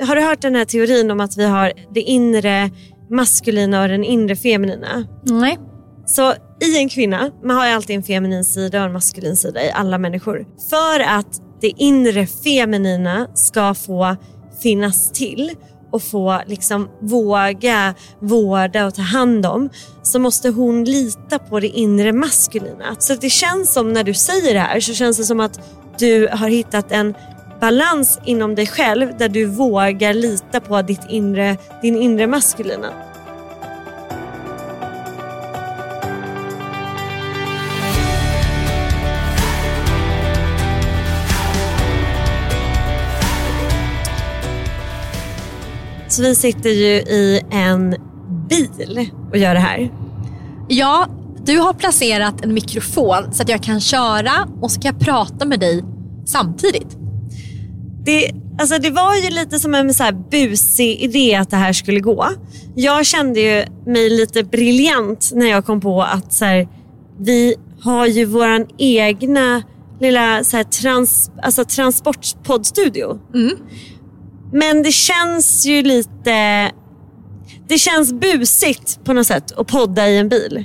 Har du hört den här teorin om att vi har det inre maskulina och den inre feminina? Nej. Så i en kvinna, man har ju alltid en feminin sida och en maskulin sida i alla människor. För att det inre feminina ska få finnas till och få liksom våga vårda och ta hand om så måste hon lita på det inre maskulina. Så det känns som när du säger det här så känns det som att du har hittat en balans inom dig själv där du vågar lita på ditt inre, din inre maskulina. Så vi sitter ju i en bil och gör det här. Ja, du har placerat en mikrofon så att jag kan köra och så kan jag prata med dig samtidigt. Det, alltså det var ju lite som en så busig idé att det här skulle gå. Jag kände ju mig lite briljant när jag kom på att så här, vi har ju våran egna lilla så här, trans, alltså transportpoddstudio. Men det känns ju lite... Det känns busigt på något sätt att podda i en bil.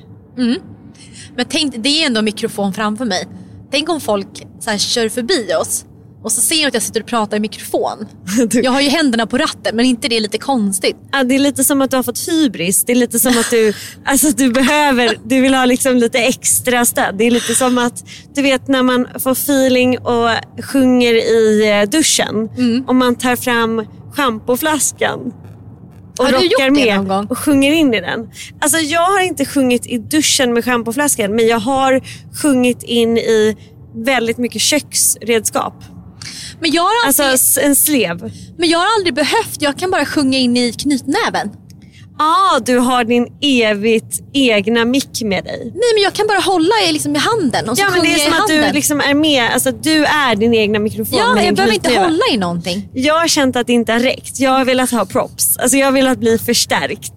Men tänk, det är ändå en mikrofon framför mig. Tänk om folk så här, kör förbi oss och så ser de att jag sitter och pratar i mikrofon. Jag har ju händerna på ratten men inte det är lite konstigt? Ja, det är lite som att du har fått hybris. Det är lite som att du, alltså, du behöver, du vill ha liksom lite extra stöd. Det är lite som att, du vet när man får feeling och sjunger i eh, duschen. Och man tar fram schampoflaskan. Och Har du rockar gjort det med någon gång? och sjunger in i den. Alltså jag har inte sjungit i duschen med schampoflaskan men jag har sjungit in i väldigt mycket köksredskap. Men jag, har Alltså alltid, s- en slev. men jag har aldrig behövt, jag kan bara sjunga in i knytnäven. Ah, du har din evigt egna mick med dig. Nej men jag kan bara hålla i, liksom, i handen och så Ja, men det är som att handen. du liksom är med. Alltså, du är din egna mikrofon. Ja, jag behöver inte hålla i någonting. Jag har känt att det inte har räckt. Jag har velat ha props. Alltså, jag har velat bli förstärkt.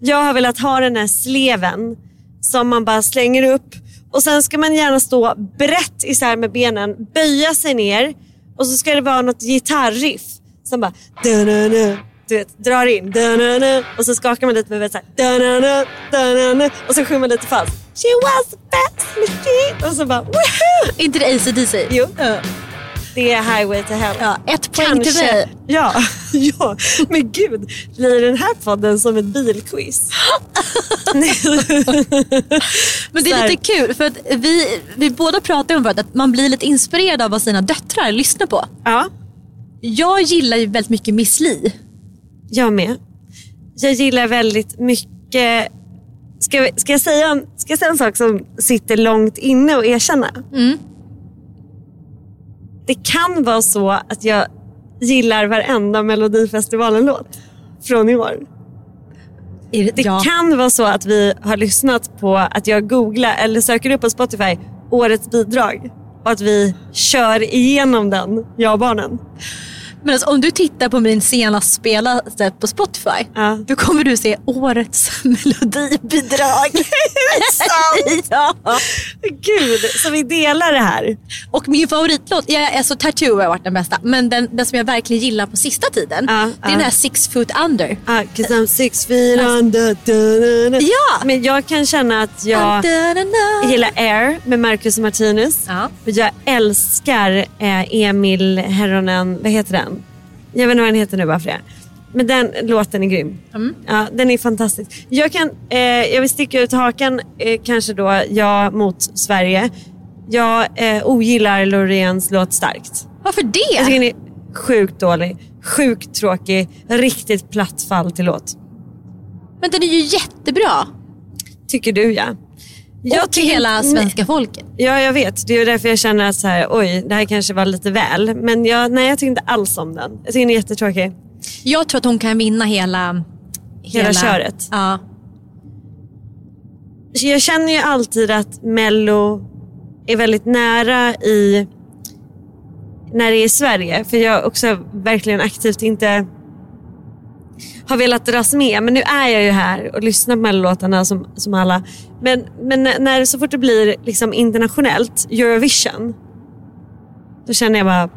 Jag har velat ha den här sleven som man bara slänger upp. Och Sen ska man gärna stå brett isär med benen, böja sig ner och så ska det vara något gitarriff som bara... Da-na-na, du vet, drar in. Da-na-na, och så skakar man lite med huvudet. Da-na-na, da-na-na, och så sjunger man lite falskt. She was the best machine. Och så bara woohoo! inte det AC/DC? Jo. Det är highway to hell. Ja, ett poäng till dig. Ja, ja, men gud. Blir den här podden som ett bilquiz? Men det är lite kul för att vi, vi båda pratar om att man blir lite inspirerad av vad sina döttrar lyssnar på. ja, Jag gillar ju väldigt mycket Miss Li. jag med. Jag gillar väldigt mycket... Ska, ska, jag säga, en- ska jag säga en sak som sitter långt inne och erkänna? Det kan vara så att jag gillar varenda Melodifestivalen-låt från i år. Det ja. kan vara så att vi har lyssnat på att jag googlar eller söker upp på Spotify årets bidrag och att vi kör igenom den, jag och barnen. Men alltså, om du tittar på min senast spelade på Spotify, Ja. då kommer du se årets melodibidrag. sant? ja. Gud, så vi delar det här. Och min favoritlåt, jag, alltså Tattoo har varit den bästa, men den, den som jag verkligen gillar på sista tiden, Ja, det är ja. den här Six Foot Under. Ah, cause I'm six feet under. Ja. Men jag kan känna att jag gillar Air med Marcus och Martinus. Ja. Jag älskar eh, Emil Herronen, vad heter den? Jag vet inte vad den heter nu bara för det. Men den låten är grym. Ja, den är fantastisk. Jag, kan, eh, jag vill sticka ut hakan eh, kanske då, jag mot Sverige. Jag eh, ogillar Loreens låt Starkt. Varför Jag tycker det? den är sjukt dålig, sjukt tråkig, riktigt platt fall till låt. Men den är ju jättebra. Tycker du ja. Och till hela svenska folket. Ja, jag vet. Det är därför jag känner att så här, oj, det här kanske var lite väl. Men jag, nej, jag tycker inte alls om den. Jag tycker den är jättetråkig. Jag tror att hon kan vinna hela... Hela köret. Ja. Jag känner ju alltid att Mello är väldigt nära i när det är i Sverige. För jag också verkligen aktivt inte har velat dras med. Men nu är jag ju här och lyssnar på Mellolåtarna som, som alla. Men, men när- så fort det blir liksom internationellt, Eurovision, då känner jag bara,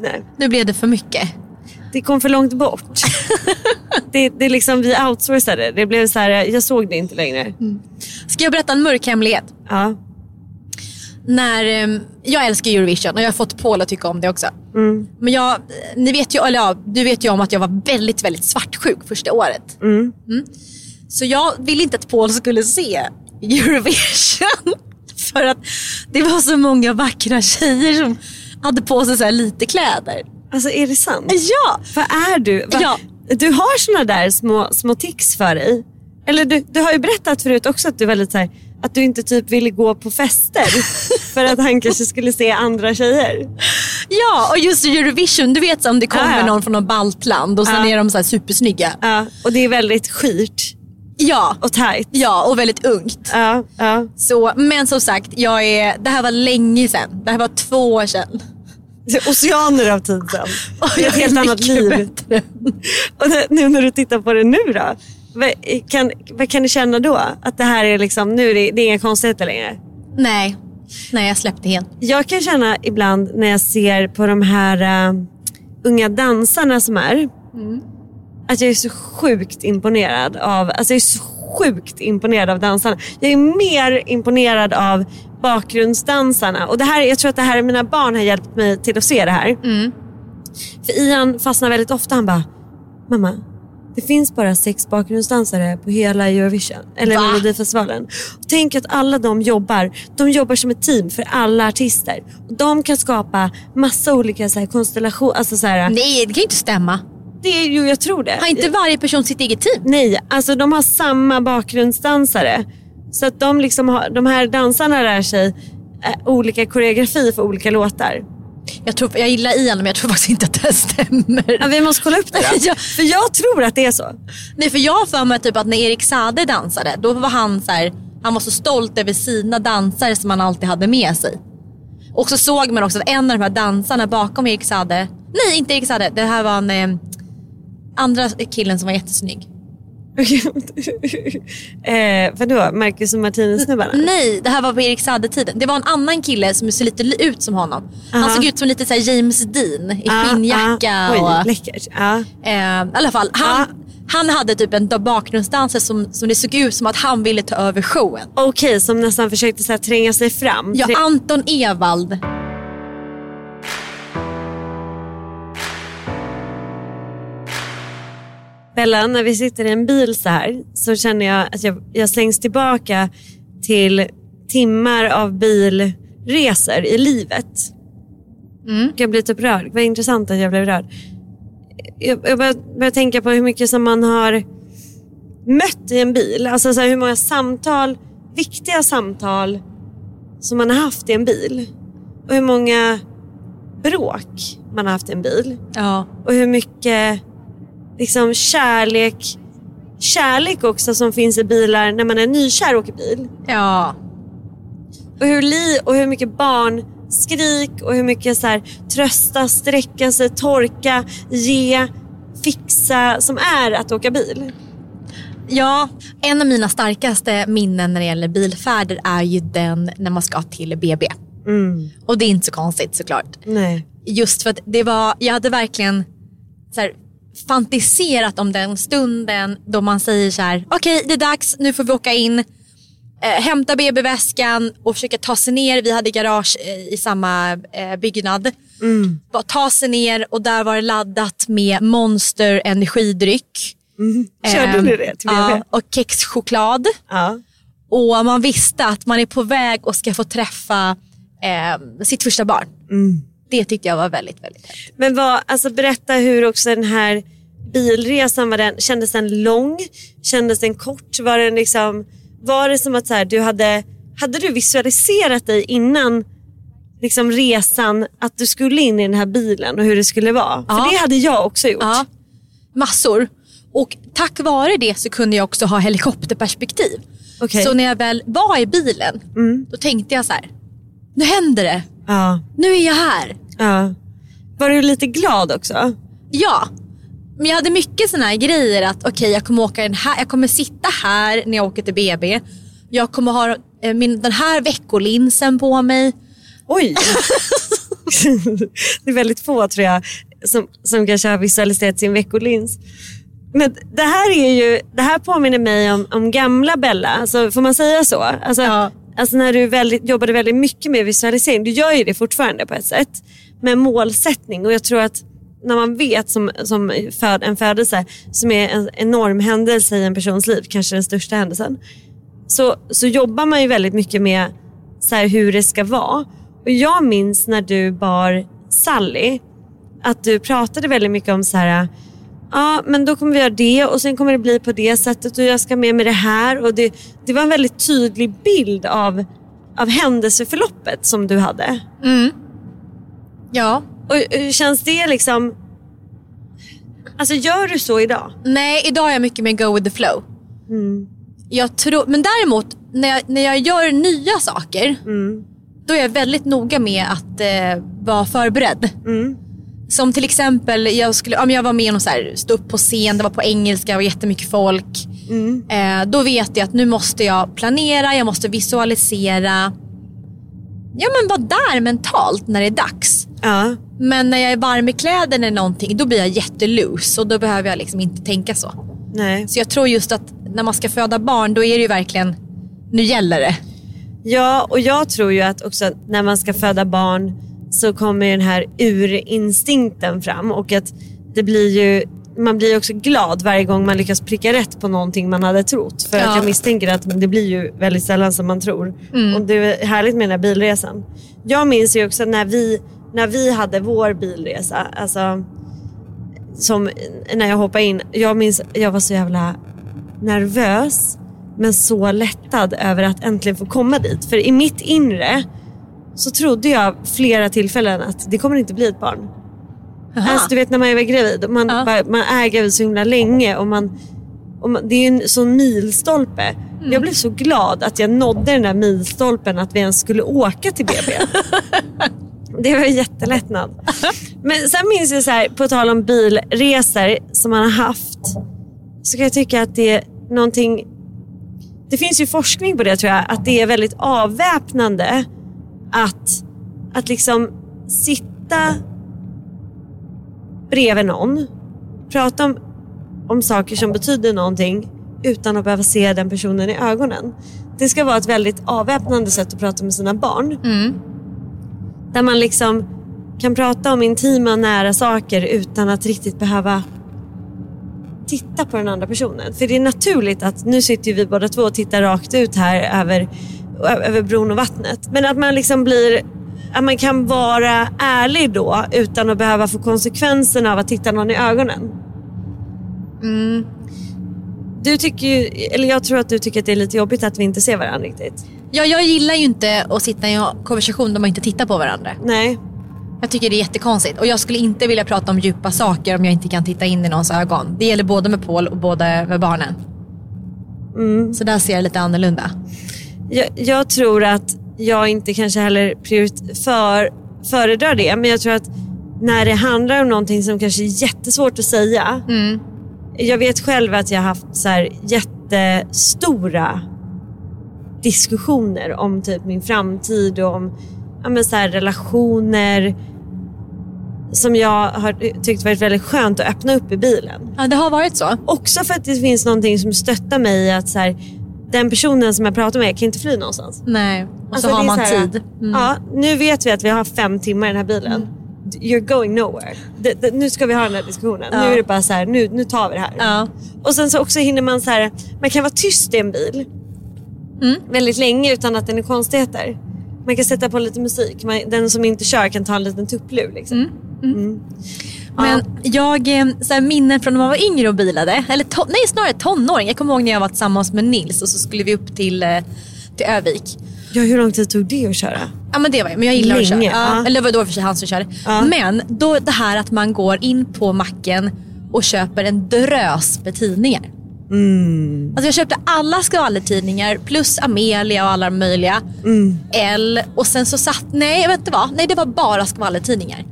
nej. Nu blev det för mycket. Det kom för långt bort. det, det är liksom, vi outsourcade. Det blev så här, jag såg det inte längre. Ska jag berätta en mörk hemlighet? Ja. När, ehm, jag älskar Eurovision och jag har fått Paul att tycka om det också. Mm. Men jag, ni vet ju, eller ja, du vet ju om att jag var väldigt, väldigt svartsjuk första året. Mm. Så jag ville inte att Paul skulle se Eurovision. För att det var så många vackra tjejer som hade på sig så lite kläder. Alltså är det sant? Ja! Vad är du? Va? Ja. Du har såna där små, små tics för dig. Eller du, du har ju berättat förut också att du lite så här, att du inte typ ville gå på fester för att han kanske skulle se andra tjejer. Ja, och just Eurovision, du vet så om det kommer Ja, någon från något baltland och sen Ja. är de så här supersnygga. Ja, och det är väldigt skirt Ja, och tajt. ja, och väldigt ungt. Ja, ja. Så, men som sagt, jag är, det här var länge sedan. Det här var två år sedan. Oceaner av tid sedan. Och Det är ett jag helt annat liv. bättre. Och nu när du tittar på det nu då? Vad kan, vad kan du känna då? Att det här är liksom, nu är det, det är inga konstigheter längre? Nej, nej jag släppte helt. Jag kan känna ibland när jag ser på de här uh, unga dansarna som är. Att jag är så sjukt imponerad av, alltså jag är så sjukt imponerad av dansarna. Jag är mer imponerad av bakgrundsdansarna. Och det här, jag tror att det här, mina barn har hjälpt mig till att se det här. För Ian fastnar väldigt ofta. Han bara, mamma, det finns bara sex bakgrundsdansare på hela Eurovision, eller Va? Melodifestivalen. Och tänk att alla de jobbar, de jobbar som ett team för alla artister. Och de kan skapa massa olika så här, konstellationer. Alltså, så här, Nej, det kan ju inte stämma. det är ju, jag tror det. Har inte varje person sitt eget team? Nej, alltså de har samma bakgrundsdansare. Så att de, liksom har, de här dansarna lär sig eh, olika koreografi för olika låtar. Jag, tror, jag gillar Ian men jag tror faktiskt inte att det här stämmer. Ja, vi måste kolla upp det då. Ja. För jag tror att det är så. Nej för jag har för mig typ att när Erik Sade dansade, då var han så här, han var så stolt över sina dansare som han alltid hade med sig. Och så såg man också att en av de här dansarna bakom Erik Sade, nej inte Erik Sade, det här var en eh, andra killen som var jättesnygg. eh, vadå, Marcus och Martinez-snubbarna? Nej, det här var på Erik Sade-tiden. Det var en annan kille som ser lite li- ut som honom. Han Aha. såg ut som lite så James Dean i Ah, skinnjacka. ah, oj, läckert. Ja. eh, I alla fall, han, han hade typ en bakgrundsdansare som, som det såg ut som att han ville ta över showen. Okej, som nästan försökte så här, tränga sig fram. Ja, Anton Ewald. Bella, när vi sitter i en bil så här så känner jag att jag, jag slängs tillbaka till timmar av bilresor i livet. Jag blir typ rörd. Vad intressant att jag blev rörd. Jag, jag börjar, börjar tänka på hur mycket som man har mött i en bil. Alltså så här, hur många samtal, viktiga samtal som man har haft i en bil. Och hur många bråk man har haft i en bil Ja. och hur mycket liksom, kärlek, kärlek också som finns i bilar när man är nykär och åker bil. Ja. Och hur, li, och hur mycket barn skrik och hur mycket så här, trösta, sträcka sig, torka, ge, fixa som är att åka bil. Ja, en av mina starkaste minnen när det gäller bilfärder är ju den när man ska till BB. Och det är inte så konstigt såklart. Nej. Just för att det var, jag hade verkligen så här, fantiserat om den stunden då man säger så här, okej det är dags, nu får vi åka in, eh, hämta BB-väskan och försöka ta sig ner. Vi hade garage eh, i samma eh, byggnad. Bara ta sig ner och där var det laddat med Monster energidryck. Körde Ehm, ni det till BB? Och kexchoklad. Ja. Och man visste att man är på väg och ska få träffa eh, sitt första barn. Det tyckte jag var väldigt, väldigt häftigt. Men vad, alltså berätta hur också den här bilresan var den, kändes den lång? Kändes den kort? Var, den liksom, var det som att så här, du hade, hade du visualiserat dig innan liksom resan att du skulle in i den här bilen och hur det skulle vara? Ja. För det hade jag också gjort. Ja, massor. Och tack vare det så kunde jag också ha helikopterperspektiv. Okej. Så när jag väl var i bilen, då tänkte jag så här, nu händer det. Ja. Nu är jag här. Ja. Var du lite glad också? Ja, men jag hade mycket sådana här grejer att okej jag kommer åka den här, jag kommer sitta här när jag åker till BB. Jag kommer ha eh, min, den här veckolinsen på mig. Oj! det är väldigt få tror jag som, som kanske har visualiserat sin veckolins. Men det här, är ju, det här påminner mig om, om gamla Bella, alltså, får man säga så? Alltså, Ja. alltså när du väldigt, jobbade väldigt mycket med visualisering, du gör ju det fortfarande på ett sätt. Med målsättning och jag tror att när man vet som, som föd, en födelse som är en enorm händelse i en persons liv, kanske den största händelsen så, så jobbar man ju väldigt mycket med så här, hur det ska vara. Och jag minns när du bar Sally, att du pratade väldigt mycket om så här, ja men då kommer vi göra det och sen kommer det bli på det sättet och jag ska med mig det här. Och det, det var en väldigt tydlig bild av, av händelseförloppet som du hade. Mm. Ja. Och hur känns det liksom, alltså gör du så idag? Nej, idag är jag mycket mer go with the flow. Jag tror, men däremot när jag, när jag gör nya saker, då är jag väldigt noga med att eh, vara förberedd. Som till exempel, jag, skulle, om jag var med och så här, stå upp på scen, det var på engelska och jättemycket folk. Eh, då vet jag att nu måste jag planera, jag måste visualisera. Ja men vara där mentalt när det är dags. Ja. Men när jag är varm i kläderna eller någonting, då blir jag jätteloose och då behöver jag liksom inte tänka så. Nej. Så jag tror just att när man ska föda barn, då är det ju verkligen, nu gäller det. Ja, och jag tror ju att också när man ska föda barn så kommer den här urinstinkten fram och att det blir ju man blir också glad varje gång man lyckas pricka rätt på någonting man hade trott. För Ja. att jag misstänker att det blir ju väldigt sällan som man tror. Och det är härligt med den här bilresan. Jag minns ju också när vi, när vi hade vår bilresa. Alltså, som när jag hoppade in. Jag minns jag var så jävla nervös men så lättad över att äntligen få komma dit. För i mitt inre så trodde jag flera tillfällen att det kommer inte bli ett barn. Alltså, du vet när man är gravid, man, Ja. bara, man är gravid så himla länge och man, och man, det är en sån milstolpe. Mm. Jag blev så glad att jag nådde den där milstolpen att vi ens skulle åka till BB. det var jättelättnad. Men sen minns jag så här, på tal om bilresor som man har haft. Så kan jag tycka att det är någonting det finns ju forskning på det tror jag, att det är väldigt avväpnande att, att liksom sitta bredvid någon, prata om, om saker som betyder någonting utan att behöva se den personen i ögonen. Det ska vara ett väldigt avväpnande sätt att prata med sina barn. Där man liksom kan prata om intima nära saker utan att riktigt behöva titta på den andra personen. För det är naturligt att nu sitter ju vi båda två och tittar rakt ut här över, över bron och vattnet. Men att man liksom blir att man kan vara ärlig då utan att behöva få konsekvenserna av att titta någon i ögonen. Du tycker ju, eller jag tror att du tycker att det är lite jobbigt att vi inte ser varandra riktigt. Ja, jag gillar ju inte att sitta i en konversation där man inte tittar på varandra. Nej. Jag tycker det är jättekonstigt och jag skulle inte vilja prata om djupa saker om jag inte kan titta in i någons ögon. Det gäller både med Paul och både med barnen. Så där ser jag lite annorlunda. Jag, jag tror att jag inte kanske heller för, föredrar det. Men jag tror att när det handlar om någonting som kanske är jättesvårt att säga. Jag vet själv att jag har haft så här jättestora diskussioner om typ min framtid och om ja, men så här relationer som jag har tyckt varit väldigt skönt att öppna upp i bilen. Ja, det har varit så. Också för att det finns någonting som stöttar mig i att så här, den personen som jag pratar med kan inte fly någonstans. Nej, och Alltså, så har man så här, tid. Mm. Ja, nu vet vi att vi har fem timmar i den här bilen. You're going nowhere. Det, det, nu ska vi ha den här diskussionen. Ja. Nu är det bara så här, nu, nu tar vi det här. Ja. Och sen så också hinner man så här, man kan vara tyst i en bil Mm. väldigt länge utan att den är konstigheter. Man kan sätta på lite musik. Man, den som inte kör kan ta en liten tupplur. Liksom. Men jag, eh, så här, minnen från när man var yngre och bilade, eller to- nej snarare tonåring. Jag kommer ihåg när jag var tillsammans med Nils och så skulle vi upp till, eh, till Övik. Ja, hur lång tid tog det att köra? Ja men det var men jag gillar att köra. Länge, Ja, ja. Eller det var då för sig han som körde. Ja. Men då det här att man går in på macken och köper en drös med tidningar. Mm. Alltså jag köpte alla skvallertidningar plus Amelia och alla möjliga. Mm. L och sen så satt, nej vet du vad? Nej det var bara skvallertidningar.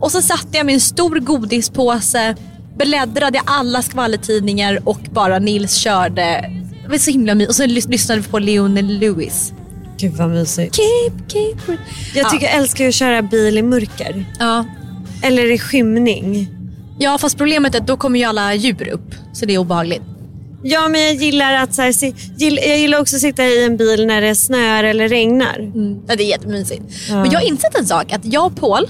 Och så satte jag en stor godispåse, bläddrade alla skvallertidningar och bara Nils körde. Det var så himla mysigt. Och så lys- lyssnade vi på Leonel Lewis. Gud vad mysigt. Keep, keep. Jag tycker jag älskar att köra bil i mörker. Ja. Eller i skymning. Ja fast problemet är att då kommer ju alla djur upp. Så det är obehagligt. Ja men jag gillar att så här, jag gillar också att sitta i en bil när det snöar eller regnar. Ja, det är jättemysigt. Men jag har insett en sak. Att jag och Paul,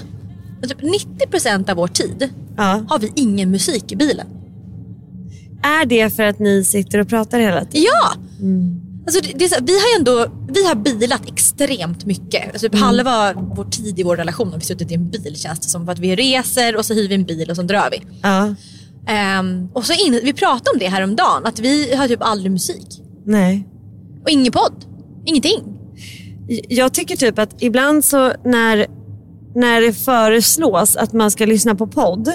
typ 90% av vår tid Ja. har vi ingen musik i bilen. Är det för att ni sitter och pratar hela tiden? Ja! Alltså det, det så, vi har ändå vi har bilat extremt mycket. Alltså typ Halva vår tid i vår relation har vi suttit i en bil känns det som. För att vi reser och så hyr vi en bil och så drar vi. Ja. Ehm, och så in, vi pratade om det här om dagen att vi har typ aldrig musik. Nej. Och ingen podd. Ingenting. Jag tycker typ att ibland så när, när det föreslås att man ska lyssna på podd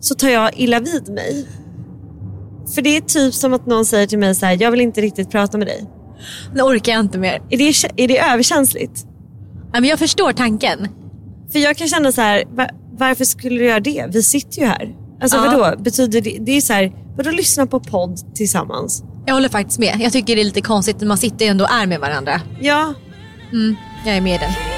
så tar jag illa vid mig. För det är typ som att någon säger till mig så här, jag vill inte riktigt prata med dig. Nu orkar jag inte mer. Är det, är det överkänsligt? Ja, men jag förstår tanken. För jag kan känna så här, va, varför skulle du göra det? Vi sitter ju här. Alltså Ja. vadå? Betyder det, det är så här, vadå lyssna på podd tillsammans? Jag håller faktiskt med. Jag tycker det är lite konstigt. Man sitter ändå och är med varandra. Ja, Jag är med i den.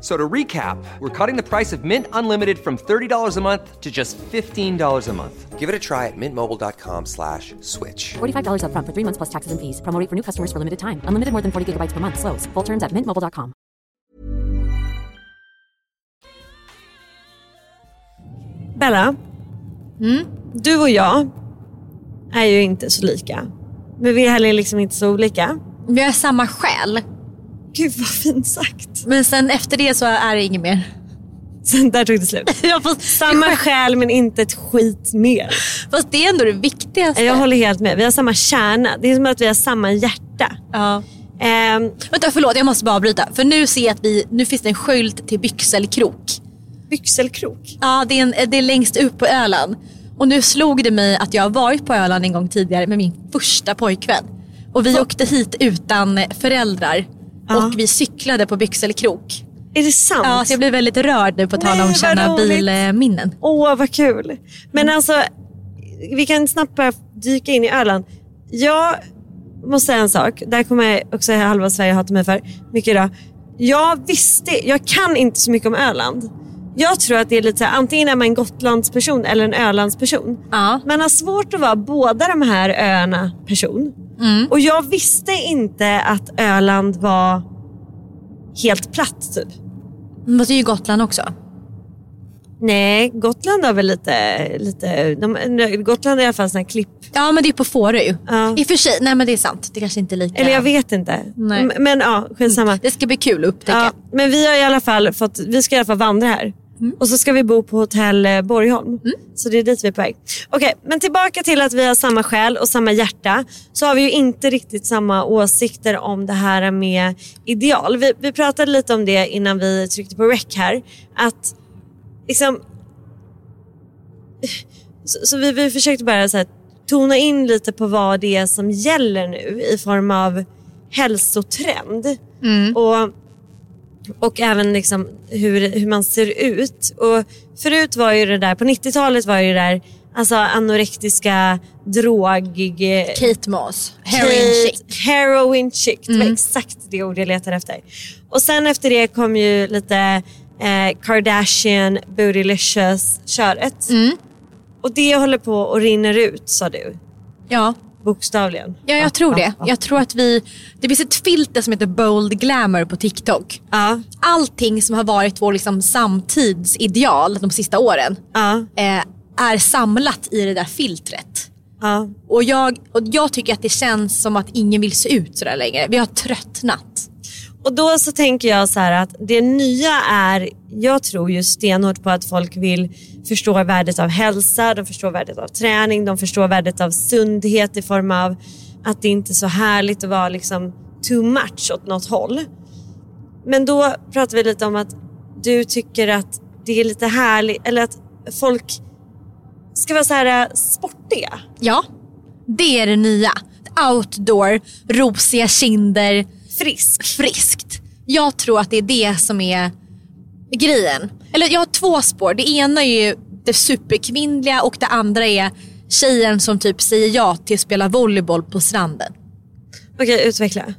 F- So to recap, we're cutting the price of Mint Unlimited from $30 a month to just $15 a month. Give it a try at mintmobile.com slash switch. $45 upfront for three months plus taxes and fees. Promo rate for new customers for limited time. Unlimited more than 40 gigabytes per month. Slows. Full terms at mintmobile.com. Bella. Mm? Du och jag är ju inte så lika. Men vi är heller liksom inte så olika. Vi har samma själ. Gud vad fint sagt. Men sen efter det så är det inget mer. Sen där tog det slut. Fast, Samma själ men inte ett skit mer. fast det är ändå det viktigaste. Jag håller helt med. Vi har samma kärna. Det är som att vi har samma hjärta. Ja. Ehm, Vänta förlåt, jag måste bara avbryta. För nu ser jag att vi, nu finns det en skylt till Byxelkrok. byxelkrok. Ja, det är, en, det är längst upp på Öland. Och nu slog det mig att jag har varit på Öland en gång tidigare med min första pojkvän. Och vi åkte hit utan föräldrar. Ja. Och vi cyklade på Byxelkrok. Är det sant? Ja, så jag blir väldigt rörd nu på tal Nej, om känna bilminnen. Åh vad kul. Men alltså, vi kan snabbt bara dyka in i Öland. jag måste säga en sak. Där kommer också halva Sverige hata mig för. Mycket idag. Jag visste, jag kan inte så mycket om Öland. Jag tror att det är lite så här, antingen är man en Gotlandsperson eller en Ölandsperson. Ja. Man har svårt att vara båda de här öarna person. Och jag visste inte att Öland var helt platt typ. Men det är ju Gotland också. Nej, Gotland har väl lite, lite de, Gotland är i alla fall sån här klipp. Ja men det är på Fårö. Ja. I och för sig, nej men det är sant. Det kanske inte är lika. Eller jag vet inte. Nej. Men ja, skitsamma. Det ska bli kul att upptäcka. Ja, men vi har i alla fall fått, vi ska i alla fall vandra här. Och så ska vi bo på hotell eh, Borgholm. Så det är dit vi är på väg. Okej, men tillbaka till att vi har samma själ och samma hjärta. Så har vi ju inte riktigt samma åsikter om det här med ideal. Vi, vi pratade lite om det innan vi tryckte på rec här. Att liksom... Så, så vi, vi försökte bara så här, tona in lite på vad det är som gäller nu i form av hälsotrend. Och och även liksom hur, hur man ser ut. Och förut var ju det där, på 90-talet var ju det där alltså anorektiska, drogig... Kate Moss, heroin chic. Heroin chic, det var exakt det ord jag letade efter. Och sen efter det kom ju lite eh, Kardashian, bootylicious-köret. Och det håller på att rinner ut sa du, Ja. Bokstavligen. Ja, jag tror det. Jag tror att vi... Det finns ett filter som heter bold glamour på TikTok. Ja, Allting som har varit vår liksom samtidsideal de sista åren ja, eh, är samlat i det där filtret. ja. Och jag, och jag tycker att det känns som att ingen vill se ut sådär längre. Vi har tröttnat. Och då så tänker jag så här att det nya är, jag tror ju stenhårt på att folk vill förstå värdet av hälsa, de förstår värdet av träning, de förstår värdet av sundhet i form av att det inte är så härligt att vara liksom too much åt något håll. Men då pratar vi lite om att du tycker att det är lite härligt, eller att folk ska vara så här eh, sportiga. Ja, det är det nya. Outdoor, rosiga kinder, Frisk. friskt. Jag tror att det är det som är grejen. Eller jag har två spår. Det ena är ju det superkvinnliga och det andra är tjejen som typ säger ja till att spela volleyboll på stranden. Okej, utveckla.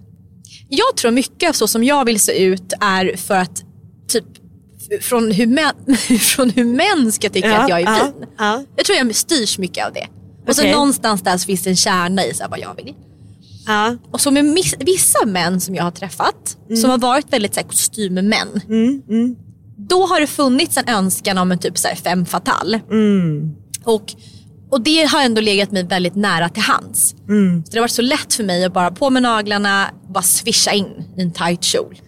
Jag tror mycket av så som jag vill se ut är för att typ från hur män, från hur män ska tycka att jag är ja, fin. ja. Jag tror jag styrs mycket av det. Och så Okej. någonstans där så finns det en kärna i så här, vad jag vill. Ja. Och så med vissa män som jag har träffat som har varit väldigt så här, kostymmän. Då har det funnits en önskan om en typ så här, femme fatale. Och, och det har ändå legat mig väldigt nära till hands. Så det har varit så lätt för mig att bara på med naglarna, bara svischa in i en tight kjol.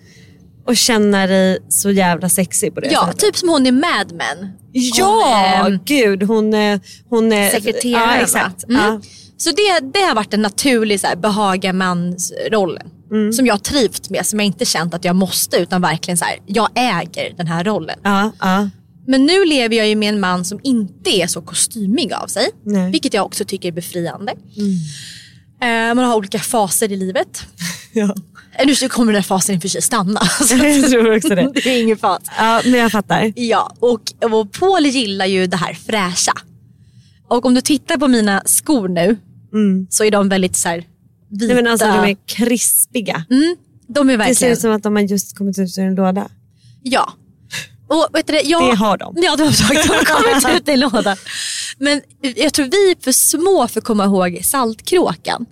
Och känna dig så jävla sexig på det Ja, sättet. typ som hon i Mad Men. Ja, Hon, eh, gud hon, hon är... sekreteraren Ja, va? exakt. Mm. Ja. Så det, det har varit en naturlig så här, behaga mansrollen. Mm. Som jag har trivt med, som jag inte känt att jag måste utan verkligen så här, jag äger den här rollen. Ja, ja. Men nu lever jag ju med en man som inte är så kostymig av sig. Nej. Vilket jag också tycker är befriande. Eh, man har olika faser i livet. ja. Eh, Nu kommer den här fasen i och för sig stanna. Så Jag tror också det. det är ingen fas. Ja, men jag fattar. Ja, och, och Paul gillar ju det här fräscha. Och om du tittar på mina skor nu så är de väldigt så här vita. Nej, men alltså, de är krispiga. mm, de är Det ser verkligen... ut som att de har just kommit ut ur en låda. Ja. Och vet du, det, jag, Det har de. Ja, de har kommit ut i en låda. Men jag tror vi är för små för att komma ihåg Saltkråkan.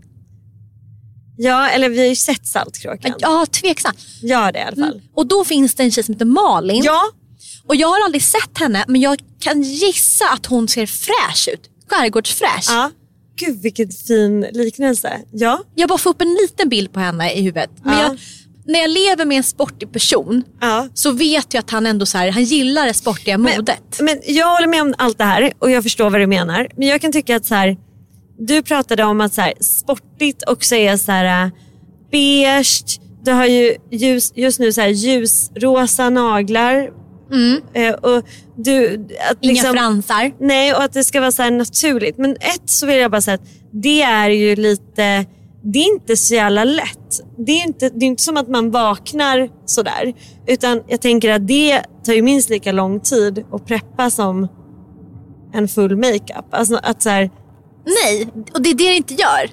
Ja, eller vi har ju sett Saltkråkan. Ja, tveksam. Ja, det i alla fall. Mm. Och då finns det en tjej som heter Malin. Ja, Och jag har aldrig sett henne men jag kan gissa att hon ser fräsch ut. Skärgårdsfräsch. ja. Gud vilken fin liknelse. Ja, Jag bara får upp en liten bild på henne i huvudet. Men Ja. jag, när jag lever med en sportig person ja. så vet jag att han ändå så här, han gillar det sportiga modet. Men jag håller med om allt det här och jag förstår vad du menar. Men jag kan tycka att så här, du pratade om att så här, sportigt också är så här, äh, beige, du har ju ljus, just nu så här, ljusrosa naglar. Eh, och du, att Inga liksom, fransar. Nej, och att det ska vara så här naturligt. Men ett så vill jag bara säga att det är ju lite, det är inte så jävla lätt. Det är inte, det är inte som att man vaknar sådär. Utan jag tänker att det tar ju minst lika lång tid att preppa som en full makeup. Alltså att så här, Nej, och det är det det inte gör.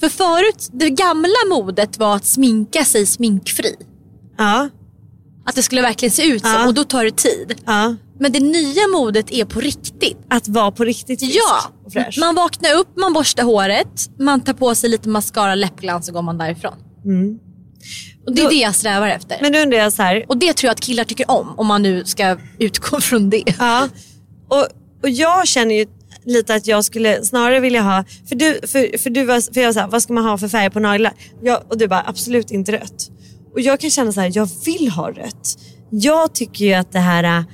För förut, det gamla modet var att sminka sig sminkfri. Ja, Att det skulle verkligen se ut så Ja. och då tar det tid. ja. Men det nya modet är på riktigt. Att vara på riktigt frisk Ja, och fräsch. man vaknar upp, man borstar håret, man tar på sig lite mascara, läppglans och går man därifrån. Och det är Då- det jag strävar efter. Men undrar jag så här, och det tror jag att killar tycker om, om man nu ska utgå från det. Ja, och, och jag känner ju lite att jag skulle snarare vilja ha, för du, för, för du var, för jag var så här, vad ska man ha för färg på naglar? Jag, och du bara, absolut inte rött. Och jag kan känna så här, jag vill ha rött. Jag tycker ju att det här är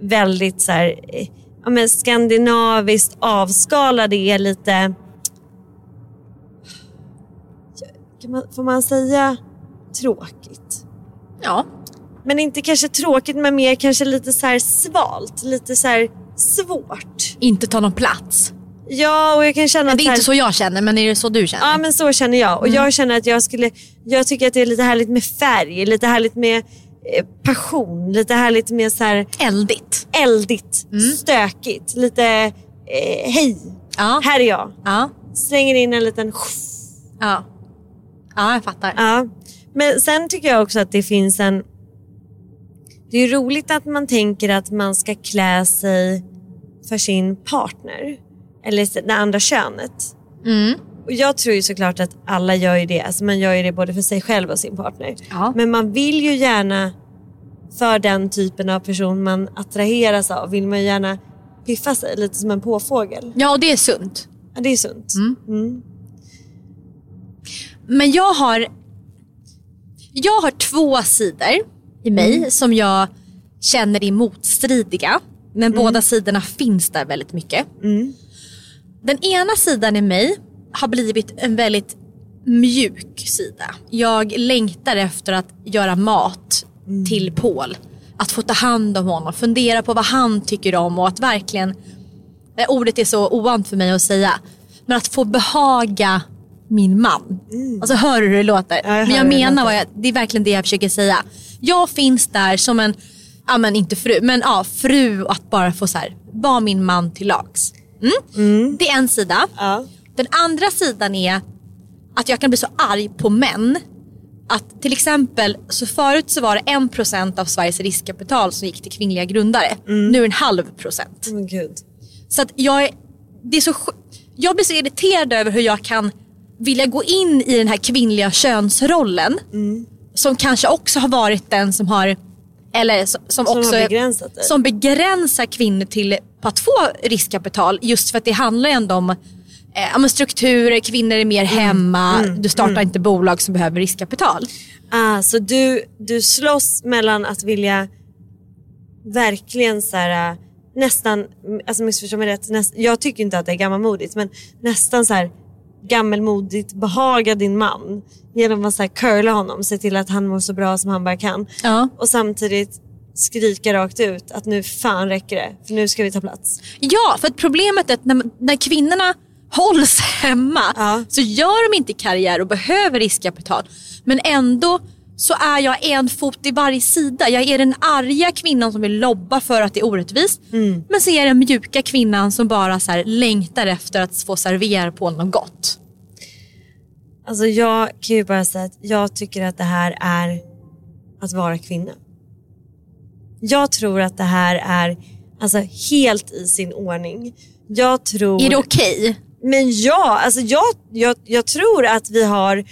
väldigt så här, eh, ja, men skandinaviskt avskalade är lite, kan man, får man säga tråkigt? Ja. Men inte kanske tråkigt men mer kanske lite så svalt, lite så här svårt. Inte ta någon plats. Ja och jag kan känna Men det är här, inte så jag känner, men är det så du känner? Ja men så känner jag och jag känner att jag skulle, jag tycker att det är lite härligt med färg, lite härligt med eh, passion, lite härligt med så här Eldigt. eldigt, stökigt, lite eh, hej, Ja. här är jag. Ja. Slänger in en liten Ja. Ja, jag fattar. Ja, men sen tycker jag också att det finns en... Det är roligt att man tänker att man ska klä sig för sin partner. Eller det andra könet. Mm. Och jag tror ju såklart att alla gör ju det. Alltså man gör ju det både för sig själv och sin partner. Ja. Men man vill ju gärna, för den typen av person man attraheras av, vill man gärna piffa sig lite som en påfågel. Ja, och det är sunt. Ja, det är sunt. Mm. Men jag har, jag har två sidor i mig Mm. som jag känner är motstridiga. Men Mm. båda sidorna finns där väldigt mycket. Den ena sidan i mig har blivit en väldigt mjuk sida. Jag längtar efter att göra mat Mm. till Paul. Att få ta hand om honom, fundera på vad han tycker om och att verkligen, det ordet är så ovant för mig att säga, men att få behaga min man. Alltså hör du hur det låter? Mm. Ja, jag men jag menar vad jag, det är verkligen det jag försöker säga. Jag finns där som en, ja men inte fru, men ja fru att bara få så här, vara min man till lags. Mm? Det är en sida. Ja. Den andra sidan är att jag kan bli så arg på män. Att till exempel, så förut så var det en procent av Sveriges riskkapital som gick till kvinnliga grundare. Nu är det en halv procent. Men gud. Så att jag är, det är så, jag blir så irriterad över hur jag kan vilja gå in i den här kvinnliga könsrollen. Som kanske också har varit den som har, eller som, som Som också dig. som begränsar kvinnor till att få riskkapital. Just för att det handlar ju ändå om eh, strukturer, kvinnor är mer hemma, du startar inte bolag som behöver riskkapital. Ah, så du, du slåss mellan att vilja verkligen så här, äh, nästan, alltså missförstå mig rätt, näst, jag tycker inte att det är gammalmodigt men nästan så här gammelmodigt behaga din man genom att så här curla honom, se till att han mår så bra som han bara kan. Ja. Och samtidigt skrika rakt ut att nu fan räcker det, för nu ska vi ta plats. Ja, för att problemet är att när, när kvinnorna hålls hemma Ja. så gör de inte karriär och behöver riskkapital. Men ändå så är jag en fot i varje sida. Jag är den arga kvinnan som vill lobba för att det är orättvist. Men så är jag den mjuka kvinnan som bara så här längtar efter att få servera på något gott. Alltså jag kan ju bara säga att jag tycker att det här är att vara kvinna. Jag tror att det här är alltså, helt i sin ordning. Jag tror... Är det okej? Men ja, alltså jag, jag, jag tror att vi har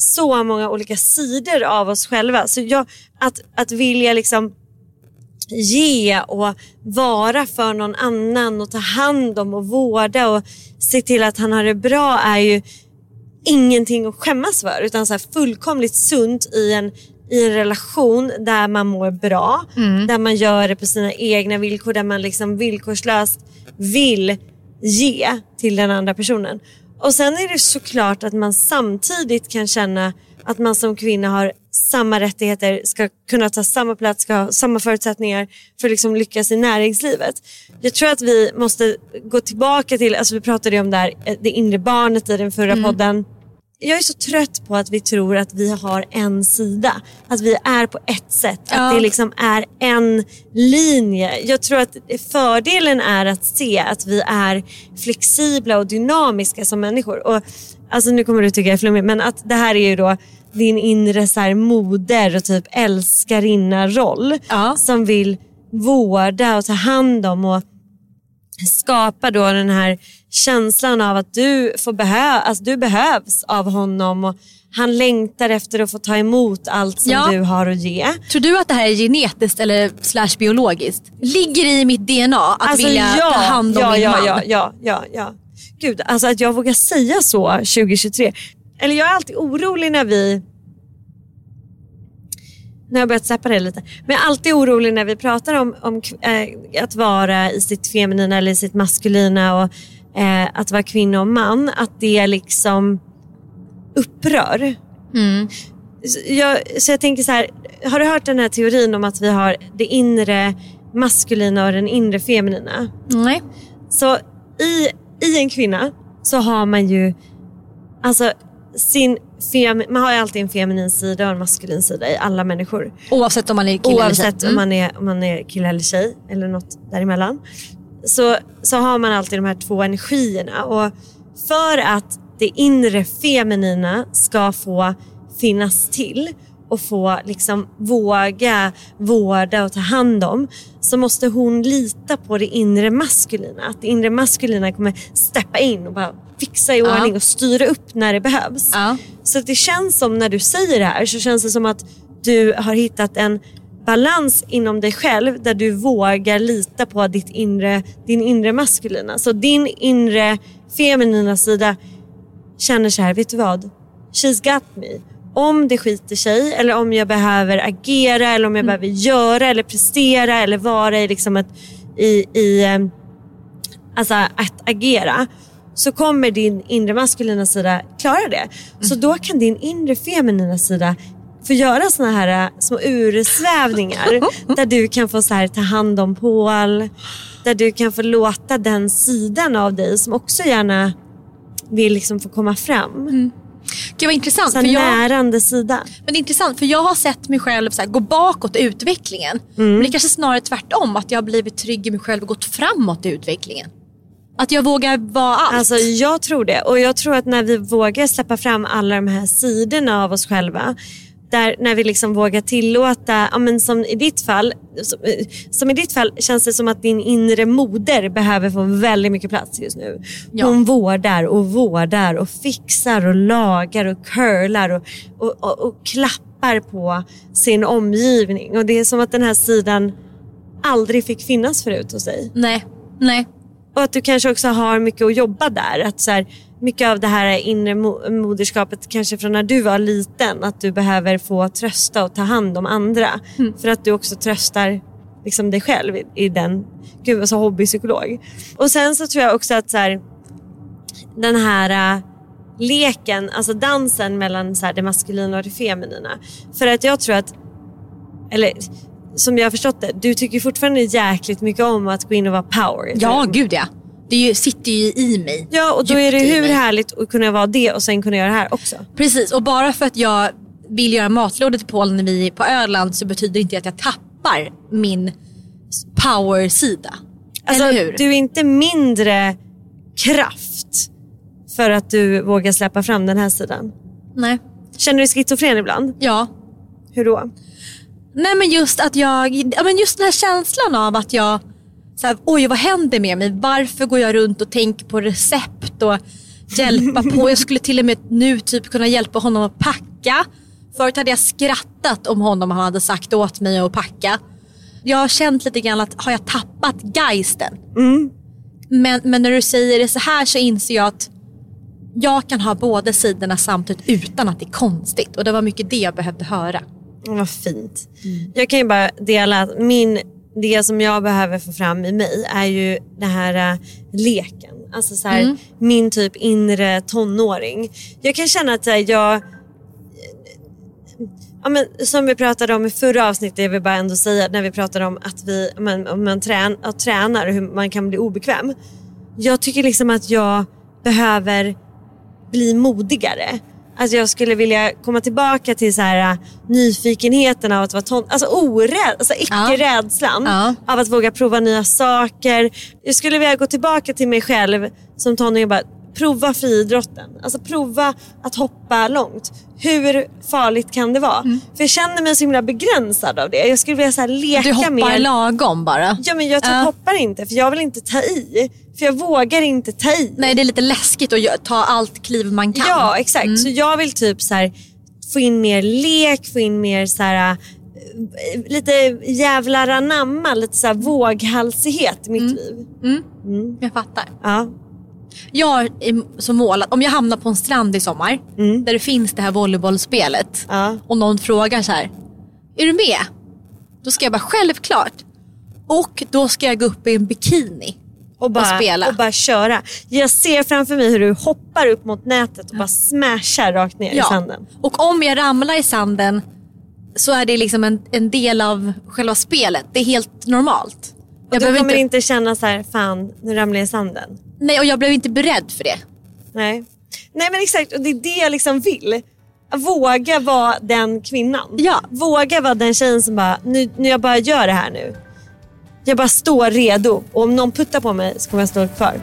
så många olika sidor av oss själva. Så jag, att, att vilja liksom ge och vara för någon annan och ta hand om och vårda och se till att han har det bra är ju ingenting att skämmas för utan så fullkomligt sunt i en, i en relation där man mår bra, där man gör det på sina egna villkor, där man liksom villkorslöst vill ge till den andra personen. Och sen är det såklart att man samtidigt kan känna att man som kvinna har samma rättigheter, ska kunna ta samma plats, ska ha samma förutsättningar för att liksom lyckas i näringslivet. Jag tror att vi måste gå tillbaka till, alltså vi pratade ju om det, här, eh, det inre barnet i den förra podden. Jag är så trött på att vi tror att vi har en sida. Att vi är på ett sätt. Ja. Att det liksom är en linje. Jag tror att fördelen är att se att vi är flexibla och dynamiska som människor. Och, alltså nu kommer du tycka jag är flummig men att det här är ju då din inre så här, moder och typ älskarinna-roll. Ja. Som vill vårda och ta hand om och skapa då den här känslan av att du, får behö alltså du behövs av honom och han längtar efter att få ta emot allt som Ja. du har att ge. Tror du att det här är genetiskt eller slash biologiskt? Ligger det i mitt DNA att vilja ta hand om Alltså, ja, min ja, man? Ja, ja, ja, ja. Gud, alltså att jag vågar säga så 2023. Eller jag är alltid orolig när vi nu har jag börjat släppa det lite. Men jag är alltid orolig när vi pratar om, om eh, att vara i sitt feminina eller i sitt maskulina och eh, att vara kvinna och man. Att det liksom upprör. Så, jag, så jag tänker så här, har du hört den här teorin om att vi har det inre maskulina och den inre feminina? Nej. Så i, i en kvinna så har man ju alltså sin fem, man har ju alltid en feminin sida och en maskulin sida i alla människor. Oavsett om man är kille eller Oavsett tjej. om, Mm. man är, om man är kille eller tjej eller något däremellan. Så, så har man alltid de här två energierna. Och för att det inre feminina ska få finnas till och få liksom våga vårda och ta hand om så måste hon lita på det inre maskulina. Att det inre maskulina kommer steppa in och bara fixa i Ja. ordning och styra upp när det behövs. Ja. Så att det känns som när du säger det här så känns det som att du har hittat en balans inom dig själv där du vågar lita på ditt inre, din inre maskulina. Så din inre feminina sida känner så här, vet du vad? She's got me. Om det skiter sig eller om jag behöver agera eller om jag behöver göra eller prestera eller vara i liksom ett, i, i alltså att agera så kommer din inre maskulina sida klara det. Så då kan din inre feminina sida få göra såna här äh, små ursvävningar där du kan få så här, ta hand om Paul. Där du kan få låta den sidan av dig som också gärna vill liksom få komma fram. Gud vad intressant. Så För här jag, närande sida. men det är intressant för jag har sett mig själv så här, gå bakåt i utvecklingen. Mm. Men det är kanske snarare tvärtom. Att jag har blivit trygg i mig själv och gått framåt i utvecklingen. Att jag vågar vara allt. Alltså jag tror det. Och jag tror att när vi vågar släppa fram alla de här sidorna av oss själva. Där, när vi liksom vågar tillåta, ja, men som i ditt fall, som, eh, som i ditt fall känns det som att din inre moder behöver få väldigt mycket plats just nu. Ja. Hon vårdar och vårdar och fixar och lagar och curlar och, och, och, och klappar på sin omgivning. Och det är som att den här sidan aldrig fick finnas förut hos dig. Nej, nej. Och att du kanske också har mycket att jobba där. Att så här, mycket av det här inre mo- moderskapet kanske från när du var liten. Att du behöver få trösta och ta hand om andra. För att du också tröstar liksom dig själv i, i den. Gud vad så hobbypsykolog. Och sen så tror jag också att så här, den här äh, leken, alltså dansen mellan så här, det maskulina och det feminina. För att jag tror att, eller som jag har förstått det, du tycker fortfarande jäkligt mycket om att gå in och vara power. Ja, gud ja. Det ju, sitter ju i mig. Ja, och då är det hur härligt att kunna vara det och sen kunna göra det här också. Precis, och bara för att jag vill göra matlådor till Polen när vi är på Öland så betyder det inte att jag tappar min power-sida. Alltså, Eller hur? Du är inte mindre kraft för att du vågar släppa fram den här sidan. Nej. Känner du dig schizofren ibland? Ja. Hur då? Nej men just att jag, ja, men just den här känslan av att jag, så här, oj vad händer med mig? Varför går jag runt och tänker på recept och hjälpa på? Jag skulle till och med nu typ kunna hjälpa honom att packa. Förut hade jag skrattat om honom han hade sagt åt mig att packa. Jag har känt lite grann att har jag tappat geisten? Men, men när du säger det så här så inser jag att jag kan ha båda sidorna samtidigt utan att det är konstigt. Och det var mycket det jag behövde höra. Mm, Vad fint. Jag kan ju bara dela att min, det som jag behöver få fram i mig är ju den här äh, leken. Alltså så här, min typ inre tonåring. Jag kan känna att här, jag Ja, men, som vi pratade om i förra avsnittet, jag vill bara ändå säga när vi pratade om att vi man, om man trän, att tränar och hur man kan bli obekväm. Jag tycker liksom att jag behöver bli modigare. Alltså jag skulle vilja komma tillbaka till så här, äh, nyfikenheten av att vara ton- alltså orädd, alltså icke-rädslan Ja. av att våga prova nya saker. Jag skulle vilja gå tillbaka till mig själv som tonåring och bara prova friidrotten. Alltså prova att hoppa långt. Hur farligt kan det vara? För jag känner mig så himla begränsad av det. Jag skulle vilja så här leka Du hoppar mer. lagom bara. Ja men jag typ Ja. hoppar inte för jag vill inte ta i. För jag vågar inte ta i. Nej det är lite läskigt att ta allt kliv man kan. Ja exakt. Så jag vill typ så här, få in mer lek, få in mer så här, äh, lite jävlar anamma, lite så här våghalsighet i mitt liv. Jag fattar. Ja. Jag är så mål att om jag hamnar på en strand i sommar där det finns det här volleybollspelet Ja. och någon frågar så här, är du med? Då ska jag bara självklart. Och då ska jag gå upp i en bikini. Och bara, spela. och bara köra. Jag ser framför mig hur du hoppar upp mot nätet och bara smashar rakt ner i sanden. Och om jag ramlar i sanden så är det liksom en, en del av själva spelet. Det är helt normalt. Jag du kommer inte, inte... känna så här, fan nu ramlar jag i sanden. nej, och jag blev inte beredd för det. Nej. Nej men exakt och det är det jag liksom vill. Våga vara den kvinnan. Ja. Våga vara den tjejen som bara, nu, nu jag bara gör det här nu. Jag bara står redo och om någon puttar på mig så kommer jag stå kvar.